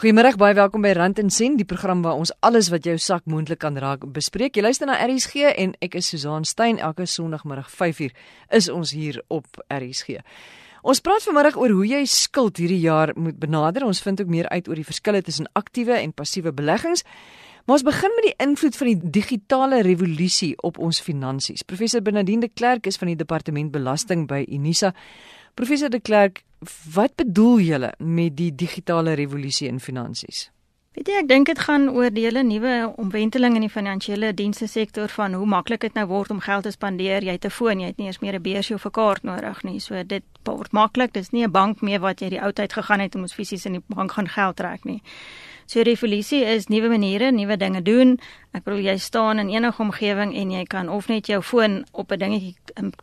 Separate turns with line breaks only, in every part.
Goeiemôre, baie welkom by Rand en Sent, die program waar ons alles wat jou sak moontlik kan raak bespreek. Jy luister na RSG en ek is Susan Stein. Elke Sondagmiddag 5uur is ons hier op RSG. Ons praat vanmiddag oor hoe jy skuld hierdie jaar moet benader. Ons vind ook meer uit oor die verskille tussen aktiewe en passiewe beleggings. Maar ons begin met die invloed van die digitale revolusie op ons finansies. Professor Bernardine de Klerk is van die departement belasting by Unisa. Professor de Klerk, wat bedoel julle met die digitale revolusie in finansies?
Weet jy, ek dink dit gaan oor die hele nuwe omwenteling in die finansiële dienste sektor van hoe maklik dit nou word om geld te spandeer. Jy het 'n foon, jy het nie eens meer 'n beursie of 'n kaart nodig nie. So dit word maklik. Dis nie 'n bank meer wat jy die ou tyd gegaan het om ons fisies in die bank gaan geld trek nie. So revolusie is nuwe maniere, nuwe dinge doen. Ek bedoel jy staan in enige omgewing en jy kan of net jou foon op 'n dingetjie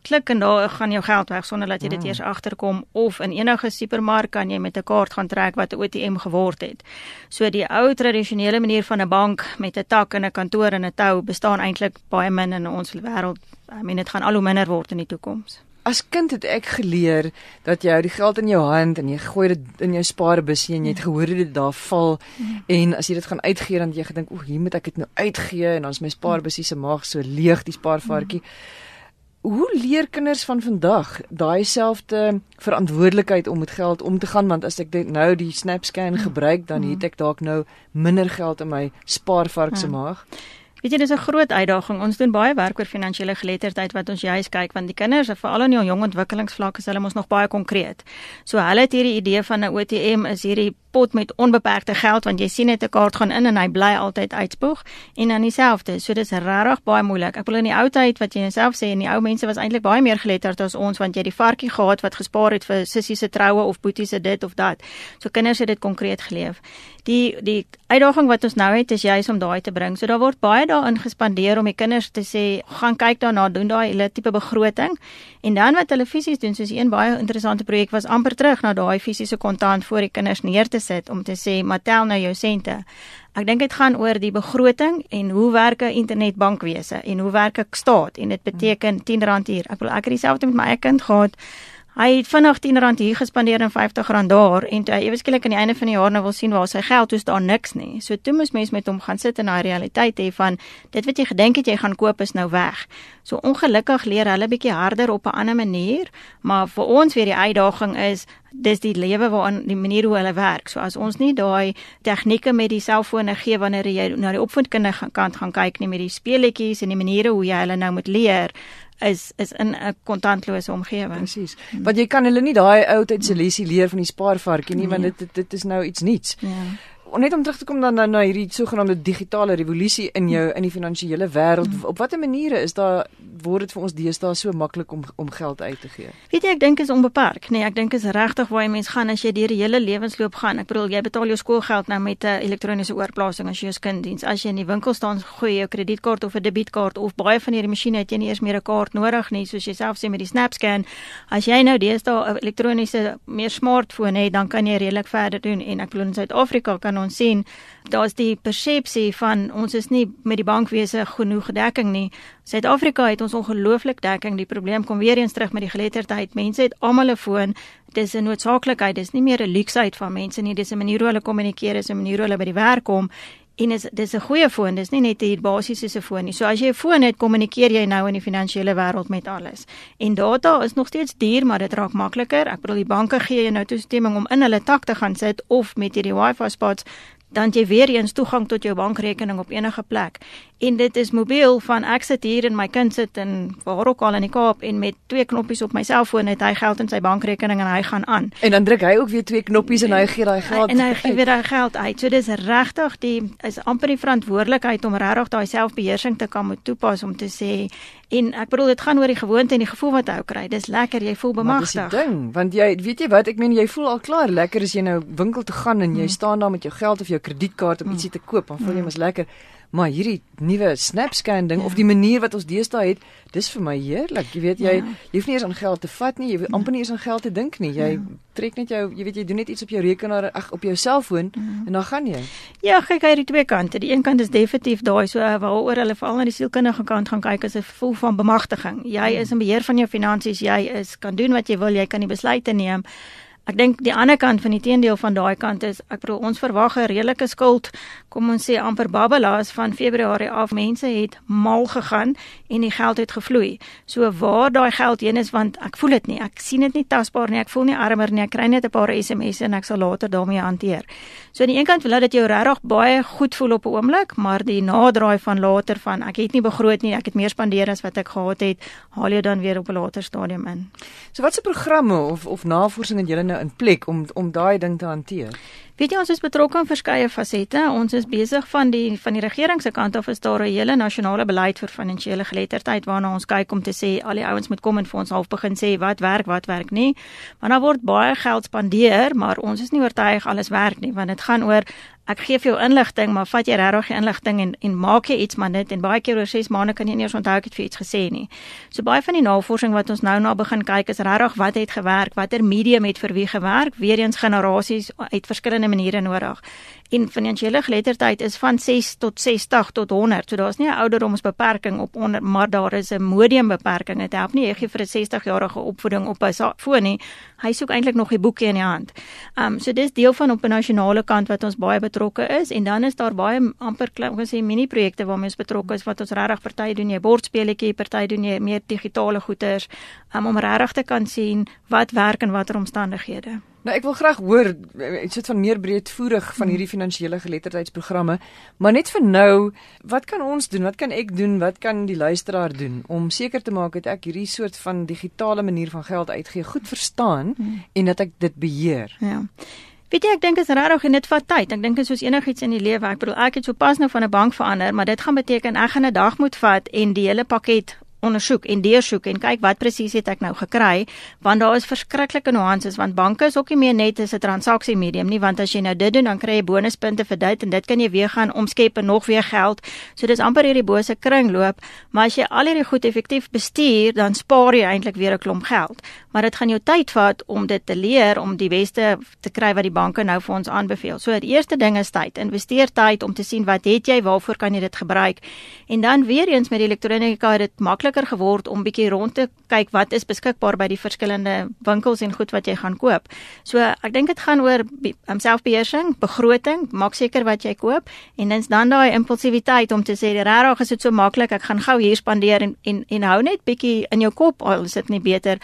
klik en daar gaan jou geld weg sonder dat jy dit mm. eers agterkom of in enige supermark kan jy met 'n kaart gaan trek wat 'n ATM geword het. So die ou tradisionele manier van 'n bank met 'n tak en 'n kantoor en 'n tou bestaan eintlik baie min in ons wêreld. I mean dit gaan al hoe minder word in die toekoms.
As kind het ek geleer dat jy hou die geld in jou hand en jy gooi dit in jou spaarbusie en jy het gehoor dit daar val mm. en as jy dit gaan uitgee dan jy gedink o, hier moet ek dit nou uitgee en dan is my spaarbusie se maag so leeg die spaarvarkie. Mm. Hoe leer kinders van vandag daai selfde verantwoordelikheid om met geld om te gaan want as ek nou die SnapScan gebruik dan het ek dalk nou minder geld in my spaarvark se maag.
Weet jy dis 'n groot uitdaging. Ons doen baie werk oor finansiële geletterdheid wat ons juis kyk want die kinders, veral in die jong ontwikkelingsvlak, is hulle mos nog baie konkreet. So hulle het hierdie idee van 'n ATM is hierdie pot met onbeperkte geld want jy sien net 'n kaart gaan in en hy bly altyd uitspoeg en dan dieselfde. So dis regtig baie moeilik. Ek wil in die ou tyd wat jy jouself sê en die ou mense was eintlik baie meer geletterd as ons want jy het die varkie gehad wat gespaar het vir sissie se troue of boetie se dit of dat. So kinders het dit konkreet geleef. Die die uitdaging wat ons nou het is juis om daai te bring. So daar word baie daarin gespandeer om die kinders te sê gaan kyk daarna, doen daai hele tipe begroting en dan wat hulle fisies doen soos een baie interessante projek was amper terug na daai fisiese kontant voor die kinders neer te sit om te sê maar tel nou jou sente. Ek dink dit gaan oor die begroting en hoe werk 'n internetbankwese en hoe werk 'n staat en dit beteken R10 hier. Ek wil ek het dieselfde met my eie kind gehad. Hy het vinnig R10 hier gespandeer en R50 daar en toe hy ewe skielik aan die einde van die jaar nou wil sien waar sy geld is, daar niks nie. So toe moes mens met hom gaan sit en na realiteit hê van dit wat jy gedink het jy gaan koop is nou weg. So ongelukkig leer hulle bietjie harder op 'n ander manier, maar vir ons weer die uitdaging is dis die lewe waarin die manier hoe hulle werk. So as ons nie daai tegnieke met die selfone gee wanneer jy na die opvoedkundige kant gaan kyk nie met die speletjies en die maniere hoe jy hulle nou moet leer is is in 'n kontantlose omgewing.
Presies. Want jy kan hulle nie daai ou tyd se lesie leer van die spaarvarkie nie, nee. want dit dit is nou iets nuuts. Ja net om terug te kom dan na, na hierdie sogenaamde digitale revolusie in jou in die finansiële wêreld. Mm. op watter maniere is daar word dit vir ons deesdae so maklik om om geld uit te gee?
Weet jy ek dink is onbeperk nee ek dink is regtig waar jy mens gaan as jy deur die hele lewensloop gaan. Ek bedoel jy betaal jou skoolgeld nou met 'n elektroniese oorplasing as jy 'n kinddiens as jy in die winkel staan gooi jou kredietkaart of 'n debietkaart of baie van hierdie masjiene het jy nie eers meer 'n kaart nodig nie soos jy self sê met die SnapScan. As jy nou deesdae 'n elektroniese meer smartphone het dan kan jy redelik verder doen. En ek bedoel in Suid-Afrika kan ons sien daar's die persepsie van ons is nie met die bankwese genoeg dekking nie. Suid-Afrika het ons ongelooflik dekking. Die probleem kom weer eens terug met die geletterdheid. Mense het almal 'n foon. Dis 'n noodsaaklikheid. Dis nie meer 'n luksheid van mense nie. Dis 'n manier hoe hulle kommunikeer, dis 'n manier hoe hulle by die werk kom. En is dis 'n goeie foon, dis nie net 'n basiese foon nie. So as jy 'n foon het, kommunikeer jy nou in die finansiële wêreld met alles. En data is nog steeds duur, maar dit raak makliker. Ek bedoel die banke gee jou nou toestemming om in hulle tak te gaan sit of met hierdie Wi-Fi spots dan jy weer eens toegang tot jou bankrekening op enige plek. En dit is mobiel van ek sit hier en my kind sit in waar ook al in die Kaap en met twee knoppies op my selfoon het hy geld in sy bankrekening en hy gaan aan.
En dan druk hy ook weer twee knoppies en hy gee daai geld.
En hy gee weer daai geld uit. So dis regtig die is amper die verantwoordelikheid om regtig daai selfbeheersing te kan moet toepas om te sê En ek bedoel dit gaan oor die gewoonte en die gevoel wat jy kry. Dis lekker, jy voel bemagtig.
Dis die ding, want jy weet jy wat, ek meen jy voel al klaar lekker as jy nou winkel toe gaan en jy mm. staan daar met jou geld of jou kredietkaart om mm. ietsie te koop, dan voel jy mm. mos lekker. Maar hierdie nuwe SnapScan ding ja. of die manier wat ons deesdae het, dis vir my heerlik. Jy weet jy, ja. jy hoef nie eens aan geld te vat nie, jy hoef amper nie eens aan geld te dink nie. Jy ja. trek net jou, jy weet jy doen net iets op jou rekenaar, ag op jou selfoon ja. en dan gaan jy.
Ja, kyk hy die twee kante. Die een kant is definitief daai so uh, waaroor hulle veral na die sielkundige kant gaan kyk as 'n gevoel van bemagtiging. Jy ja. is in beheer van jou finansies, jy is kan doen wat jy wil, jy kan die besluite neem. Ek dink die ander kant van die teendeel van daai kant is ek bedoel ons verwag 'n redelike skuld, kom ons sê amper babbelaars van Februarie af. Mense het mal gegaan en die geld het gevloei. So waar daai geld heen is want ek voel dit nie. Ek sien dit nie tasbaar nie. Ek voel nie armer nie. Ek kry net 'n paar SMS'e en ek sal later daarmee hanteer. So aan die een kant wil dit jou regtig baie goed voel op 'n oomblik, maar die naderdraai van later van ek het nie begroot nie, ek het meer spandeer as wat ek gehad het, haal jou dan weer op 'n later stadium in.
So watse programme of of navorsing het julle nou in plek om om daai ding te hanteer?
Weet jy ons is betrokke in verskeie fasette. Ons is besig van die van die regering se kant af is daar 'n hele nasionale beleid vir finansiële geletterdheid waarna ons kyk om te sê al die ouens moet kom en vir ons half begin sê wat werk, wat werk nie. Want daar word baie geld spandeer, maar ons is nie oortuig alles werk nie, want dit gaan oor ek gee vir jou inligting, maar vat jy regtig die inligting en en maak jy iets maar net en baie keer oor 6 maande kan jy nie eens onthou ek het vir iets gesê nie. So baie van die navorsing wat ons nou na begin kyk is regtig wat het gewerk, watter medium het vir wie gewerk, weer eens generasies uit verskillende maniere nodig en finansiële geletterdheid is van 6 tot 60 tot 100. So daar's nie 'n ouderdomsbeperking op onder, maar daar is 'n modiumbeperking. Dit help nie jy gee vir 'n 60-jarige opvoeding op 'n foon nie. Hy soek eintlik nog die boekie in die hand. Ehm um, so dis deel van op 'n nasionale kant wat ons baie betrokke is en dan is daar baie amper klein ons sê mini projekte waarmee ons betrokke is wat ons regtig party doen jy bordspeletjie, party doen jy meer digitale goeders um, om regtig te kan sien wat werk in watter omstandighede.
Nou ek wil graag hoor iets soort van meer breedvoerig van hierdie finansiële geletterdheidsprogramme, maar net vir nou, wat kan ons doen? Wat kan ek doen? Wat kan die luisteraar doen om seker te maak dat ek hierdie soort van digitale manier van geld uitgee goed verstaan hmm. en dat ek dit beheer?
Ja. Weet jy, ek dink is regtig en dit vat tyd. Ek dink is soos enigiets in die lewe. Ek bedoel ek het sopas nou van 'n bank verander, maar dit gaan beteken ek gaan 'n dag moet vat en die hele pakket ondersoek en deursoek en kyk wat presies het ek nou gekry want daar is verskriklike nuances want banke is ook nie meer net 'n transaksie medium nie want as jy nou dit doen dan kry jy bonuspunte vir dit en dit kan jy weer gaan omskep en nog weer geld. So dis amper hierdie bose kringloop maar as jy al hierdie goed effektief bestuur dan spaar jy eintlik weer 'n klomp geld. Maar dit gaan jou tyd vat om dit te leer om die beste te kry wat die banke nou vir ons aanbeveel. So die eerste ding is tyd. Investeer tyd om te sien wat het jy waarvoor kan jy dit gebruik? En dan weer eens met die elektronika dit maklik makliker geword om bietjie rond te kyk wat is beskikbaar by die verskillende winkels en goed wat jy gaan koop. So ek dink dit gaan oor um, selfbeheersing, begroting, maak seker wat jy koop en dins dan daai impulsiwiteit om te sê regtig is dit so maklik, ek gaan gou hier spandeer en en en hou net bietjie in jou kop al is dit nie beter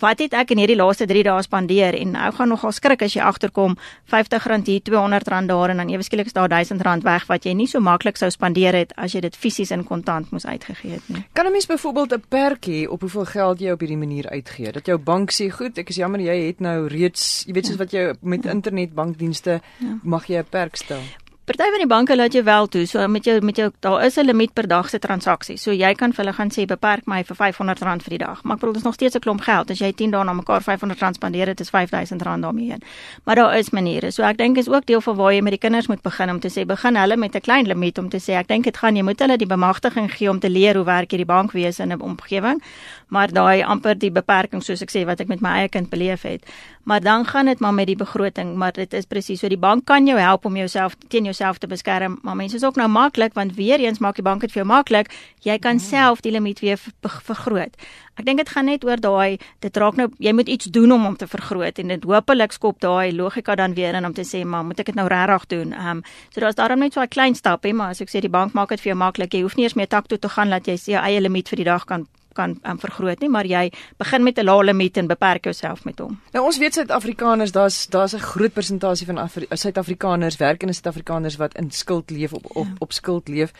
wat het ek in hierdie laaste 3 dae spandeer en nou gaan nogal skrik as jy agterkom R50 hier R200 daar en dan ewe skielik is daar R1000 weg wat jy nie so maklik sou spandeer het as jy dit fisies in kontant moes uitgegee het nie.
Kan 'n mens byvoorbeeld 'n perk hê op hoeveel geld jy op hierdie manier uitgee? Dat jou bank sê, "Goed, ek is jammer jy het nou reeds, jy weet soos wat jy met internetbankdienste ja. mag jy 'n perk stel."
Party van die banke laat jou wel toe, so met jou met jou daar is 'n limiet per dag se transaksie. So jy kan vir hulle gaan sê beperk my vir R500 vir die dag. Maar ek bedoel is nog steeds 'n klomp geld. As jy 10 dae na mekaar R500 spandeer, dit is R5000 daarmee heen. Maar daar is maniere. So ek dink is ook deel van waar jy met die kinders moet begin om te sê begin hulle met 'n klein limiet om te sê ek dink dit gaan jy moet hulle die bemagtiging gee om te leer hoe werk hierdie bankwese in 'n omgewing. Maar daai amper die beperking soos ek sê wat ek met my eie kind beleef het. Maar dan gaan dit maar met die begroting, maar dit is presies so die bank kan jou help om jouself teen jou jouself te beskerm, maar mense is ook nou maklik want weer eens maak die bank dit vir jou maklik. Jy kan mm. self die limiet weer vergroot. Ek dink dit gaan net oor daai dit raak nou jy moet iets doen om hom te vergroot en dit hopelik skop daai logika dan weer in om te sê maar moet ek dit nou regtig doen. Ehm um, so daar's daarom net so 'n klein stapie, maar as ek sê die bank maak dit vir jou maklik. Jy hoef nie eers meer tak toe te gaan dat jy jou eie limiet vir die dag kan kan um, vergroot nie, maar jy begin met 'n lae limiet en beperk jouself met hom.
Nou ons weet Suid-Afrikaners, daar's daar's 'n groot persentasie van Suid-Afrikaners, werkende Suid-Afrikaners wat in skuld leef op op, ja. op skuld leef.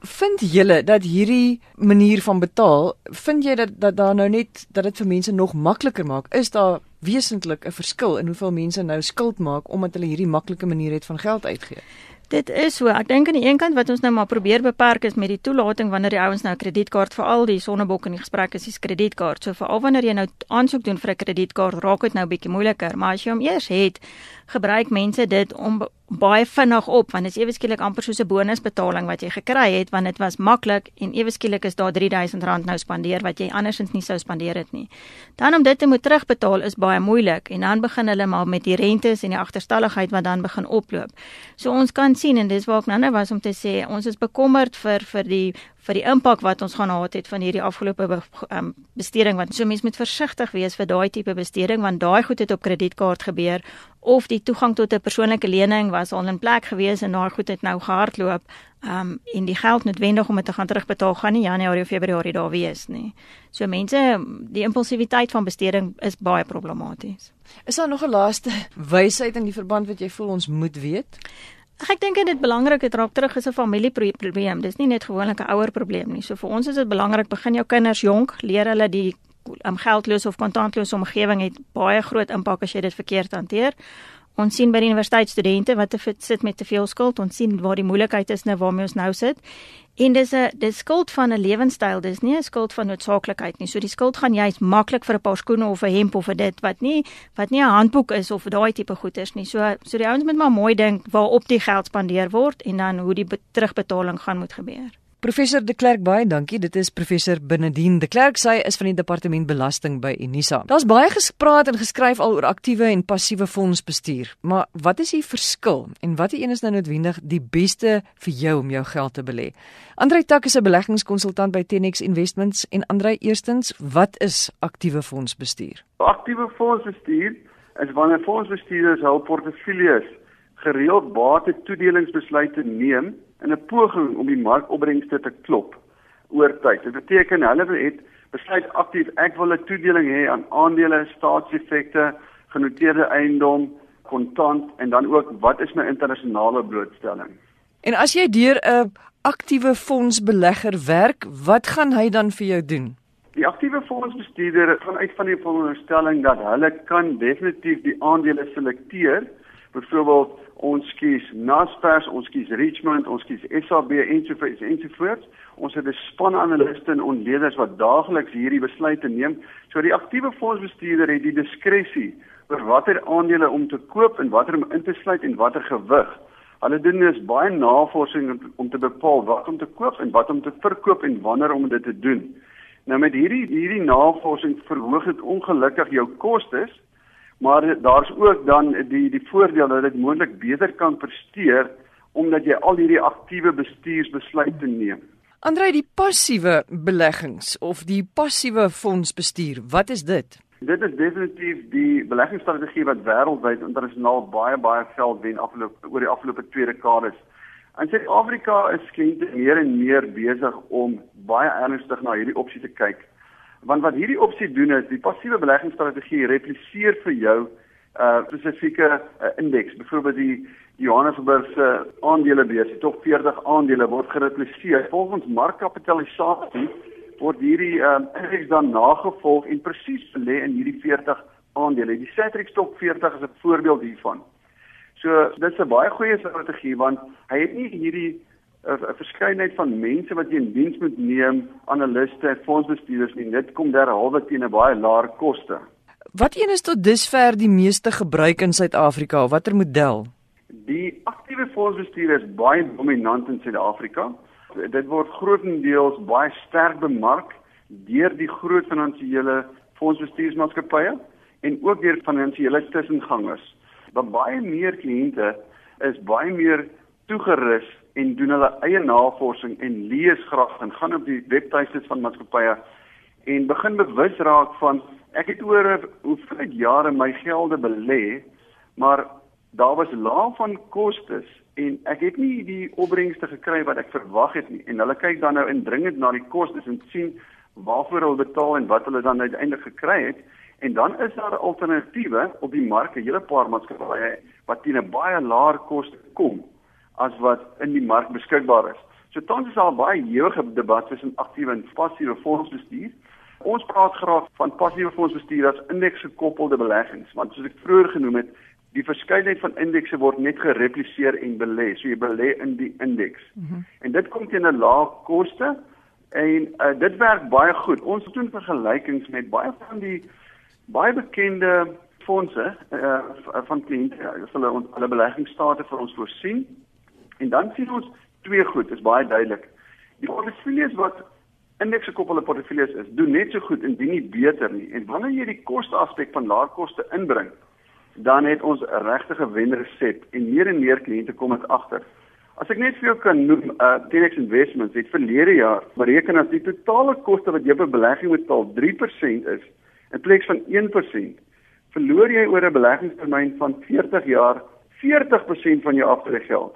Vind julle dat hierdie manier van betaal, vind jy dat dat daar nou net dat dit vir mense nog makliker maak? Is daar wesentlik 'n verskil in hoeveel mense nou skuld maak omdat hulle hierdie maklike manier het van geld uitgee?
Dit is so. Ek dink aan die een kant wat ons nou maar probeer beperk is met die toelating wanneer die ouens nou 'n kredietkaart vir al die sonnebok in die gesprek is, is kredietkaart. So veral wanneer jy nou aansoek doen vir 'n kredietkaart, raak dit nou bietjie moeiliker. Maar as jy hom eers het, gebruik mense dit om baie vinnig op want dit is ewe skielik amper soos 'n bonusbetaling wat jy gekry het want dit was maklik en ewe skielik is daar R3000 nou spandeer wat jy andersins nie sou spandeer het nie. Dan om dit te moet terugbetaal is baie moeilik en dan begin hulle maar met die rentes en die agterstalligheid wat dan begin oploop. So ons kan sien en dis waar ek nou-nou was om te sê ons is bekommerd vir vir die vir die impak wat ons gaan gehad het van hierdie afgelope be, um, besteding want so mense moet versigtig wees vir daai tipe besteding want daai goed het op kredietkaart gebeur of die toegang tot 'n persoonlike lening was al in plek gewees en daai goed het nou gehardloop um en die geld noodwendig om dit te gaan terugbetaal gaan nie Januarie of Februarie daar wees nie. So mense die impulsiwiteit van besteding is baie problematies.
Is daar nog 'n laaste wysheid in die verband wat jy voel ons moet weet?
Ek dink dit belangrik het raak terug is 'n familieprobleem. Dis nie net gewoonlik 'n ouer probleem nie. So vir ons is dit belangrik begin jou kinders jonk leer hulle die um, geldloos of kontantlose omgewing het baie groot impak as jy dit verkeerd hanteer. Ons sien by die universiteitsstudente wat te sit met te veel skuld. Ons sien waar die moeilikheid is nou waarmee ons nou sit. En dis 'n dis skuld van 'n lewenstyl, dis nie 'n skuld van noodsaaklikheid nie. So die skuld gaan jy's maklik vir 'n paar skoene of 'n hemp of vir dit wat nie wat nie 'n handboek is of daai tipe goeders nie. So so die ouens moet maar mooi dink waarop die geld spandeer word en dan hoe die terugbetaling gaan moet gebeur.
Professor De Klerk baie dankie. Dit is professor Benedien De Klerk. Sy is van die departement belasting by Unisa. Daar's baie gespreek en geskryf al oor aktiewe en passiewe fondsbestuur. Maar wat is die verskil en watter een is nou noodwendig die beste vir jou om jou geld te belê? Andrei Tak is 'n beleggingskonsultant by Tenex Investments en Andrei eerstens, wat is aktiewe fondsbestuur?
Aktiewe fondsbestuur is wanneer fondsbestuurders hul portefeuilles gereeld bate toedelingsbesluite neem in 'n poging om die markopbrengste te klop oor tyd. Dit beteken hulle het besluit aktief ek wil 'n toedeling hê aan aandele, staatseffekte, genoteerde eiendom, kontant en dan ook wat is my internasionale blootstelling.
En as jy deur 'n aktiewe fondsbelegger werk, wat gaan hy dan vir jou doen?
Die aktiewe fondsbestuurder gaan uit van die veronderstelling dat hulle kan definitief die aandele selekteer. Byvoorbeeld ons kies Naspers, ons kies Richmond, ons kies SAB ensovoorts ensovoorts. Ons het 'n span analiste en onleerders wat daagliks hierdie besluite neem. So die aktiewe fondsbestuurder het die diskresie oor watter aandele om te koop en watter om in te sluit en watter gewig. Hulle doen dus baie navorsing om te bepaal wat om te koop en wat om te verkoop en wanneer om dit te doen. Nou met hierdie hierdie navorsing verhoog dit ongelukkig jou kostes maar daar's ook dan die die voordeel dat dit moontlik beter kan presteer omdat jy al hierdie aktiewe bestuursbesluite neem.
Andrei, die passiewe beleggings of die passiewe fondsbestuur, wat is dit?
Dit is definitief die beleggingsstrategie wat wêreldwyd internasionaal baie baie geld wen afloop oor die afgelope twee dekades. In Suid-Afrika is kliënte meer en meer besig om baie ernstig na hierdie opsie te kyk want wat hierdie opsie doen is die passiewe beleggingsstrategie repliseer vir jou 'n uh, spesifieke uh, indeks. Byvoorbeeld die Johannesburg se aandelebeurs die top 40 aandele word gerepliseer. Volgens markkapitalisasie word hierdie uh, indeks dan nagevolg en presies belê in hierdie 40 aandele. Die Satrix top 40 is 'n voorbeeld hiervan. So dit is 'n baie goeie strategie want hy het nie hierdie 'n verskeidenheid van mense wat jy in diens moet neem, analiste, fondsbestuurders nie. Dit kom derhalwe teen 'n baie laer koste.
Wat een is tot dusver die meeste gebruik in Suid-Afrika watter model?
Die aktiewe fondsbestuur is baie dominant in Suid-Afrika. Dit word grootendeels baie sterk bemark deur die groot finansiële fondsbestuursmaatskappye en ook deur finansiële tussengangers. Maar baie meer kliënte is baie meer toegerus en doen hulle eie navorsing en lees graag en gaan op die webtuistes van maatskappye en begin bewus raak van ek het oor hoeveel jare my gelde belê maar daar was laag van kostes en ek het nie die opbrengste gekry wat ek verwag het nie. En hulle kyk dan nou indringend na die kostes en sien waarvoor hulle betaal en wat hulle dan uiteindelik gekry het. En dan is daar alternatiewe op die mark 'n hele paar maatskappye wat teen 'n baie laer koste kom as wat in die mark beskikbaar is. So tans is daar baie ewige debat tussen aktiewe en passiewe fondsbestuur. Ons praat graag van passiewe fondsbestuur as indeksgekoppelde beleggings, want soos ek vroeër genoem het, die verskeidenheid van indekse word net gerepliseer en belê. So jy belê in die indeks. Mm -hmm. En dit kom teen 'n lae koste en uh, dit werk baie goed. Ons doen vergelykings met baie van die baie bekende fondse uh, van kliënte hulle hulle beleggingsstate vir ons voorsien. En dan sien ons twee goed, is baie duidelik. Die portefeuilles wat indekse koppelde portefeuilles is, doen net so goed indien nie beter nie. En wanneer jy die koste aspek van laer koste inbring, dan het ons 'n regte wenresep en meer en meer kliënte kom dit agter. As ek net vir jou kan noem, uh Tenex Investments het verlede jaar bereken as die totale koste wat jy per belegging betaal 3% is in plaas van 1%, verloor jy oor 'n beleggingstermyn van 40 jaar 40% van jou aftreegeld.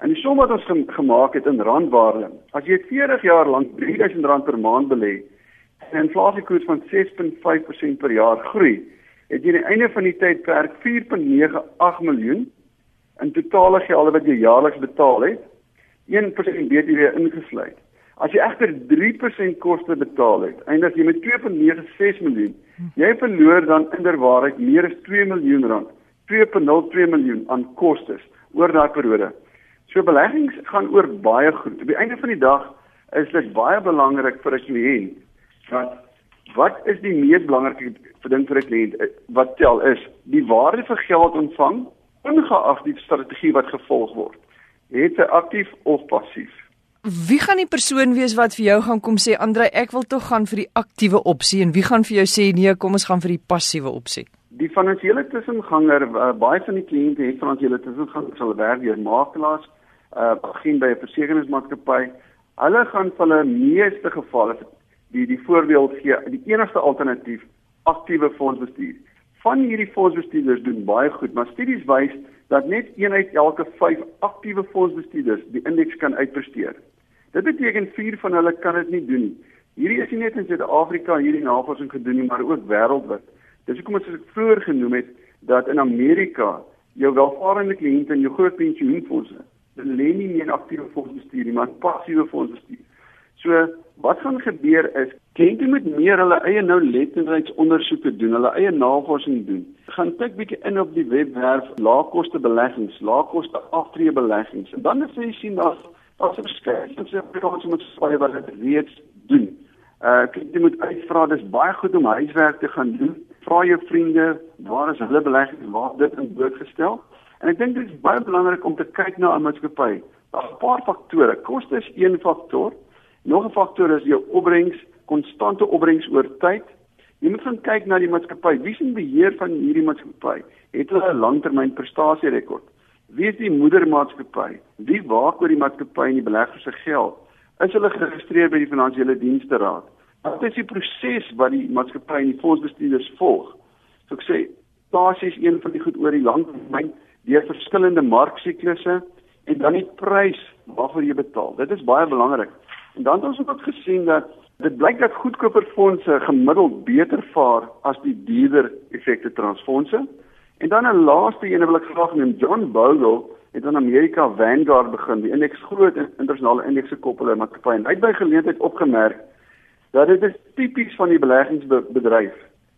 En die som wat ons gemaak het in randwaarde, as jy 40 jaar lank R3000 per maand belê en 'n inflasiekoers van 6.5% per jaar groei, het jy aan die einde van die tydperk 4.98 miljoen in totale gelde wat jy jaarliks betaal het, 1% BTW ingesluit. As jy egter 3% koste betaal het, eindig jy met 2.96 miljoen. Jy verloor dan inderwaarheid meer as 2 miljoen rand, 2.02 miljoen aan kostes oor daai periode. So beleggings gaan oor baie goed. Op die einde van die dag is dit baie belangrik vir 'n kliënt dat wat is die mees belangrike ding vir 'n kliënt eh, wat tel is die waarde vir geld ontvang ongeag die strategie wat gevolg word. Het hy aktief of passief?
Wie gaan die persoon wees wat vir jou gaan kom sê Andre ek wil tog gaan vir die aktiewe opsie en wie gaan vir jou sê nee kom ons gaan vir die passiewe opsie?
Die finansiële tussenganger uh, baie van die kliënte het finansiële tussenganger sal werk deur makelaars, uh begin by 'n versekeringsmaatskappy. Hulle gaan vir hulle meeste gevalle die die voorbeeld gee die enigste alternatief aktiewe fondsbestuur. Van hierdie fondsbestuurders doen baie goed, maar studies wys dat net een uit elke 5 aktiewe fondsbestuurders die indeks kan uitpresteer. Dit beteken 4 van hulle kan dit nie doen nie. Hierdie is nie net in Suid-Afrika hierdie navorsing gedoen nie, maar ook wêreldwyd. Dis hoekom as ek vroeër genoem het dat in Amerika jou welvarende kliënte en jou groot pensioenfondse, hulle lê nie meer in aktiewe fondsbestuur nie, maar passiewe fondsbestuur. So wat gaan gebeur is kliënte moet meer hulle eie nou letterheidsondersoeke doen, hulle eie navorsing doen. Gaan kyk bietjie in op die webwerf laagkoste beleggings, laagkoste aftree beleggings. Dan as jy sien dat daar's 'n Suid-Afrikaners moet spesifiek wat dit reeds doen. Uh jy moet uitvra, dis baie goed om huiswerk te gaan doen. Vra jou vriende, waar is hulle beleggings, waar dit in blootgestel? En ek dink dit is baie belangrik om te kyk na 'n maatskappy. Daar's 'n paar faktore. Koste is een faktor. Nog 'n faktor is jou opbrengs, konstante opbrengs oor tyd. Jy moet gaan kyk na die maatskappy. Wie is in beheer van hierdie maatskappy? Het hulle 'n langtermyn prestasierekord? Wie is die moedermaatskappy? Wie waak oor die maatskappy en die beleggers se geld? Is hulle geregistreer by die finansiële dienste raad? Wat is die proses wat die maatskappy en die fondsbestuurders volg? So ek sê, basies een van die goed oor die langtermyn deur verskillende marksiklusse en dan die prys waarvoor jy betaal. Dit is baie belangrik. En dan het ons ook gesien dat dit blyk dat goedkoper fondse gemiddeld beter vaar as die duurder effekte transfondse. En dan 'n laaste een wil ek graag noem, John Bogle het in Amerika Vanguard begin, die indeks groot internasionale indekse koppelaar maatskappy en hy het by geleentheid opgemerk dat dit is tipies van die beleggingsbedryf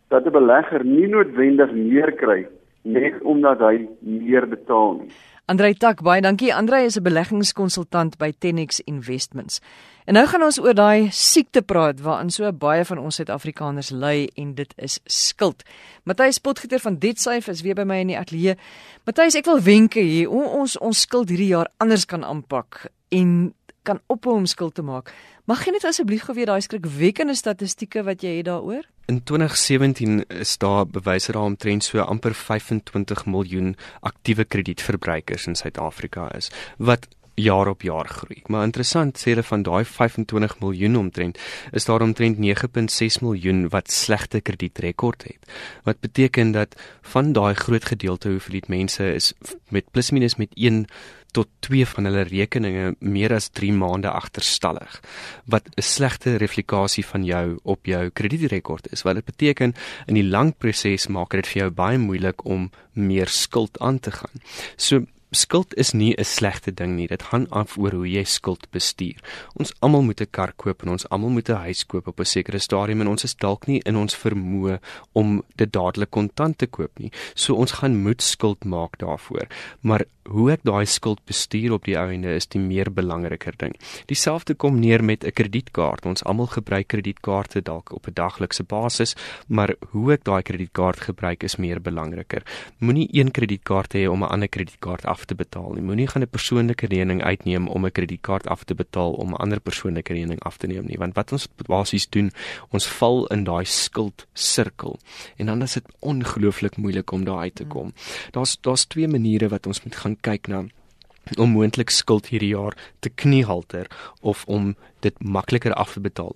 dat 'n belegger nie noodwendig meer kry net omdat hy meer betaal nie.
Andrei Tak, baie dankie. Andrei is 'n beleggingskonsultant by Tenex Investments. En nou gaan ons oor daai siekte praat waaraan so baie van ons Suid-Afrikaners ly en dit is skuld. Matthys Potgieter van Detsafe is weer by my in die ateljee. Matthys, ek wil wenke hier hoe ons ons skuld hierdie jaar anders kan aanpak en kan ophou om skuld te maak. Mag jy net asseblief gou weer daai skrikwekkende statistieke wat jy het daaroor?
In 2017 is daar bewyse daar omtrent so amper 25 miljoen aktiewe kredietverbruikers in Suid-Afrika is wat jaar op jaar groei. Maar interessant sê hulle van daai 25 miljoen omtrent is daar omtrent 9.6 miljoen wat slegte kredietrekord het. Wat beteken dat van daai groot gedeelte hoeveel mense is met plus minus met 1 tot 2 van hulle rekeninge meer as 3 maande agterstallig wat 'n slegte reflektasie van jou op jou kredietrekord is wat dit beteken in die lang proses maak dit vir jou baie moeilik om meer skuld aan te gaan. So skuld is nie 'n slegte ding nie. Dit gaan af oor hoe jy skuld bestuur. Ons almal moet 'n kar koop en ons almal moet 'n huis koop op 'n sekere stadium en ons is dalk nie in ons vermoë om dit dadelik kontant te koop nie. So ons gaan moet skuld maak daarvoor. Maar hoe ek daai skuld bestuur op die einde is die meer belangriker ding. Dieselfde kom neer met 'n kredietkaart. Ons almal gebruik kredietkaarte dalk op 'n daglikse basis, maar hoe ek daai kredietkaart gebruik is meer belangriker. Moenie een kredietkaart hê om 'n ander kredietkaart af te betaal nie. Moenie gaan 'n persoonlike rekening uitneem om 'n kredietkaart af te betaal om 'n ander persoonlike rekening af te neem nie, want wat ons basies doen, ons val in daai skuld sirkel en dan is dit ongelooflik moeilik om daar uit te kom. Daar's daar's twee maniere wat ons moet gaan kyk na om moontlik skuld hierdie jaar te kniehalter of om dit makliker af te betaal.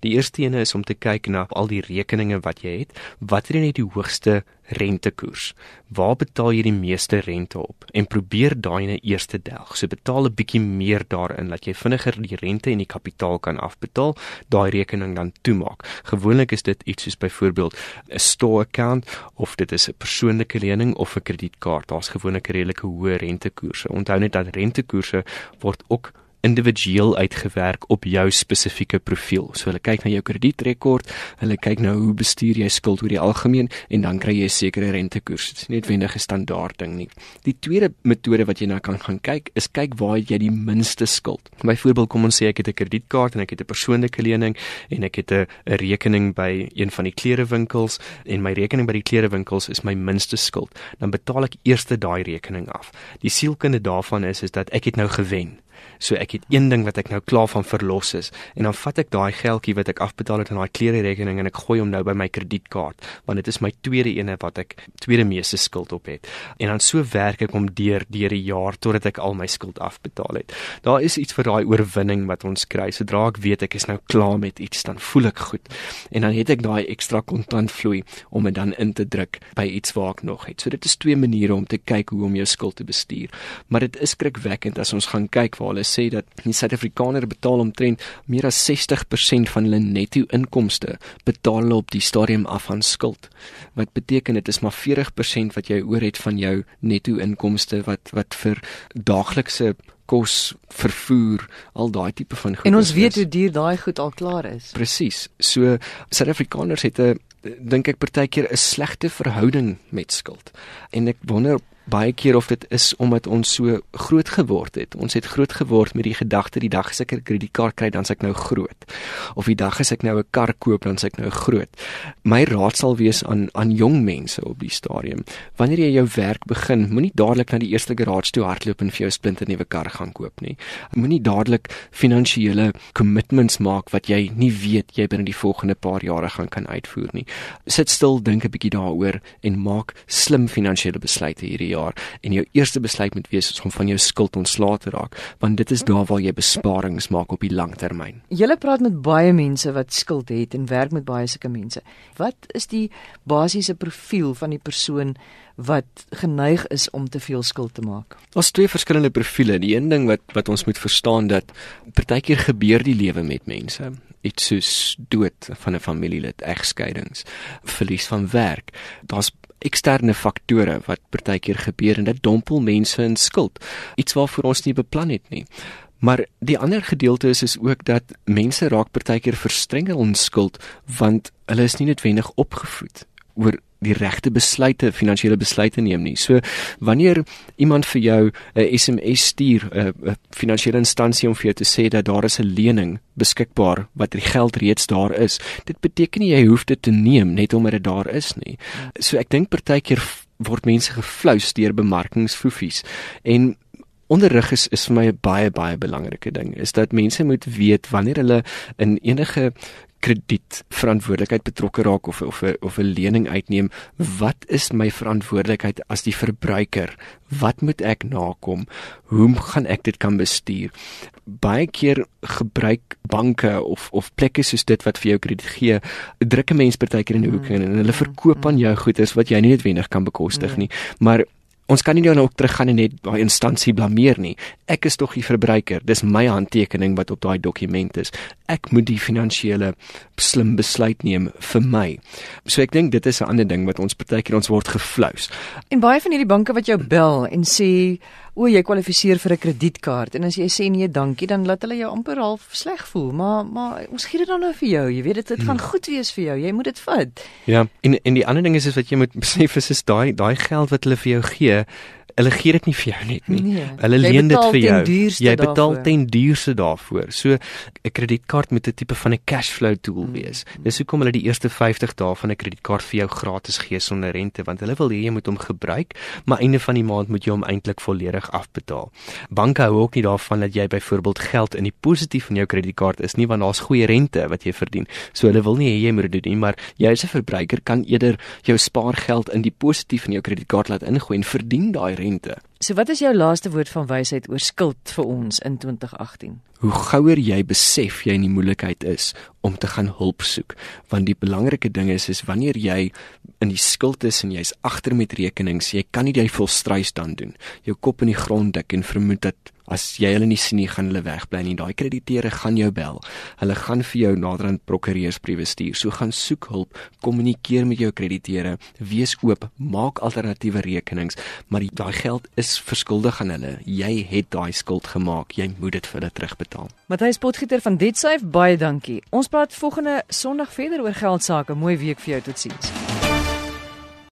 Die eerste een is om te kyk na al die rekeninge wat jy het, watter een het die hoogste rentekoers? Waar betaal jy die meeste rente op? En probeer daai in 'n eerste delg. So betaal 'n bietjie meer daarin dat jy vinniger die rente en die kapitaal kan afbetaal, daai rekening dan toemaak. Gewoonlik is dit iets soos byvoorbeeld 'n store account of dit is 'n persoonlike lening of 'n kredietkaart. Daar's gewoonlik redelike hoë rentekoerse. Onthou net dat rentekoerse word ook individueel uitgewerk op jou spesifieke profiel. So hulle kyk na jou kredietrekord, hulle kyk na hoe bestuur jy skuld oor die algemeen en dan kry jy 'n sekere rentekoers. Dit is nie noodwendig 'n standaard ding nie. Die tweede metode wat jy na kan gaan kyk, is kyk waar jy die minste skuld. Byvoorbeeld kom ons sê ek het 'n kredietkaart en ek het 'n persoonlike lening en ek het 'n rekening by een van die klerewinkels en my rekening by die klerewinkels is my minste skuld. Dan betaal ek eers daai rekening af. Die sielkunde daarvan is is dat ek het nou gewen. So ek het een ding wat ek nou klaar van verlos is en dan vat ek daai geldjie wat ek afbetaal het aan daai klere rekening en ek gooi hom nou by my kredietkaart want dit is my tweede ene wat ek tweede meeste skuld op het. En dan so werk ek om deur deur die jaar totdat ek al my skuld afbetaal het. Daar is iets vir daai oorwinning wat ons kry. Sodra ek weet ek is nou klaar met iets, dan voel ek goed. En dan het ek daai ekstra kontant vloei om dit dan in te druk by iets waar ek nog het. So dit is twee maniere om te kyk hoe om jou skuld te bestuur. Maar dit is skrikwekkend as ons gaan kyk waar hulle sê dat die Suid-Afrikaner betaal omtrent meer as 60% van hulle netto inkomste betaal hulle op die stadium af aan skuld. Wat beteken dit is maar 40% wat jy oor het van jou netto inkomste wat wat vir daaglikse kos, vervoer, al daai tipe van goed.
En ons weet hoe duur daai goed al klaar is.
Presies. So Suid-Afrikaners het 'n dink ek partykeer 'n slegte verhouding met skuld. En ek wonder baie keer of dit is omdat ons so groot geword het. Ons het groot geword met die gedagte die dag as ek 'n kredietkaart kry dan s'ek nou groot. Of die dag as ek nou 'n kar koop dan s'ek nou groot. My raad sal wees aan aan jong mense op die stadium. Wanneer jy jou werk begin, moenie dadelik na die eerste garage toe hardloop en vir jou splinte nuwe kar gaan koop nie. Moenie dadelik finansiële commitments maak wat jy nie weet jy binne die volgende paar jare gaan kan uitvoer nie. Sit stil, dink 'n bietjie daaroor en maak slim finansiële besluite hierdie jaar jaar en jou eerste besluit moet wees om van jou skuld ontslae te raak want dit is daar waar jy besparings maak op die langtermyn.
Julle praat met baie mense wat skuld het en werk met baie sulke mense. Wat is die basiese profiel van die persoon wat geneig is om te veel skuld te maak?
Daar's twee verskillende profile. Die een ding wat wat ons moet verstaan dat partykeer gebeur die lewe met mense iets soos dood van 'n familielid, egskeidings, verlies van werk. Daar's eksterne faktore wat partykeer gebeur en dit dompel mense in skuld. Iets waarvoor ons nie beplan het nie. Maar die ander gedeelte is is ook dat mense raak partykeer verstrengel in skuld want hulle is nie noodwendig opgevoed oor die regte besluite, finansiële besluite neem nie. So wanneer iemand vir jou 'n SMS stuur, 'n finansiële instansie om vir jou te sê dat daar is 'n lening beskikbaar wat die geld reeds daar is, dit beteken nie jy hoef dit te neem net omdat dit daar is nie. So ek dink partykeer word mense geflous deur bemarkingsfoefies en onderrig is is vir my 'n baie baie belangrike ding is dat mense moet weet wanneer hulle in enige krediet verantwoordelikheid betrokke raak of of of 'n lening uitneem, wat is my verantwoordelikheid as die verbruiker? Wat moet ek nakom? Hoe gaan ek dit kan bestuur? Baie keer gebruik banke of of plekke soos dit wat vir jou krediet gee, drukke mense partykeer in die hoek in en hulle verkoop aan jou goederes wat jy nie noodwendig kan bekostig nie. Maar ons kan nie nou ook teruggaan en net daai instansie blameer nie. Ek is tog die verbruiker. Dis my handtekening wat op daai dokument is. Ek moet die finansiële slim besluit neem vir my. So ek dink dit is 'n ander ding wat ons partykeer ons word geflous.
En baie van hierdie banke wat jou bel en sê o, jy kwalifiseer vir 'n kredietkaart en as jy sê nee, dankie, dan laat hulle jou amper half sleg voel, maar maar ons gee dit dan nou vir jou. Jy weet dit dit gaan hmm. goed wees vir jou. Jy moet dit vat.
Ja, en en die ander ding is is wat jy moet besef is is daai daai geld wat hulle vir jou gee hulle gee dit nie vir jou net nie. Nee, hulle leen dit vir jou. Jy betaal daarvoor. ten duurste daarvoor. So 'n kredietkaart moet 'n tipe van 'n cash flow tool mm. wees. Dis hoekom hulle die eerste 50 dae van 'n kredietkaart vir jou gratis gee sonder rente want hulle wil hê jy moet hom gebruik, maar einde van die maand moet jy hom eintlik volledig afbetaal. Banke hou ook nie daarvan dat jy byvoorbeeld geld in die positief van jou kredietkaart is nie want daar's goeie rente wat jy verdien. So hulle wil nie hê jy moet dit doen nie, maar jy as 'n verbruiker kan eerder jou spaargeld in die positief van jou kredietkaart laat ingooi en verdien daai rente.
So wat is jou laaste woord van wysheid oor skuld vir ons in 2018?
Hoe gouer jy besef jy in die moeilikheid is om te gaan hulp soek, want die belangrike ding is is wanneer jy in die skuld is en jy's agter met rekenings, jy kan nie jy volstruis dan doen. Jou kop in die grond dik en vermoed dat as jy hulle nie sien nie, gaan hulle wegbly nie. Daai krediteure gaan jou bel. Hulle gaan vir jou naderhand prokureursbriewe stuur. So gaan soek hulp, kommunikeer met jou krediteure, wees oop, maak alternatiewe rekenings, maar daai geld is verskuldig aan hulle. Jy het daai skuld gemaak. Jy moet dit vir hulle terugbetaal.
Matthys Potgieter van DebtSafe, baie dankie. Ons praat volgende Sondag verder oor geld sake. Mooi week vir jou. Totsiens.